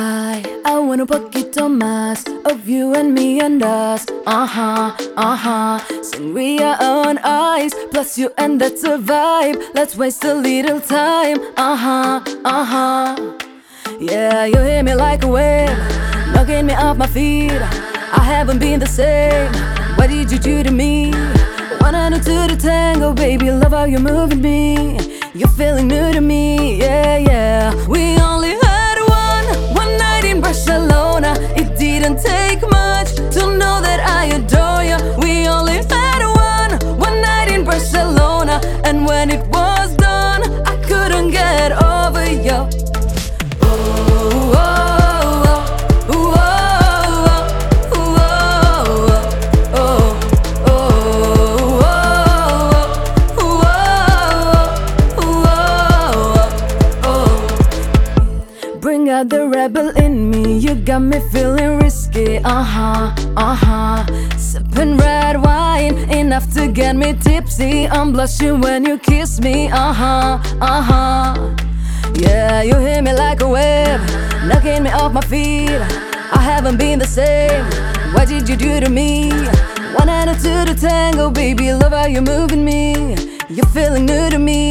I, I want a poquito más of you and me and us. Uh huh, uh huh. Sangria on ice, plus you and that's a vibe. Let's waste a little time. Uh huh, uh huh. Yeah, you hit me like a wave, knocking me off my feet. I haven't been the same. What did you do to me? One two to the tango, baby. Love how you're moving me. You're feeling new to me, yeah, yeah. And when it was done, I couldn't get over you. Bring out the rebel in me, you got me feeling risky. Uh huh, uh huh. Sipping red wine, enough to get me tipsy. I'm blushing when you kiss me. Uh huh, uh huh. Yeah, you hit me like a wave, knocking me off my feet. I haven't been the same. What did you do to me? One and a two to tango, baby. Love how you're moving me. You're feeling new to me.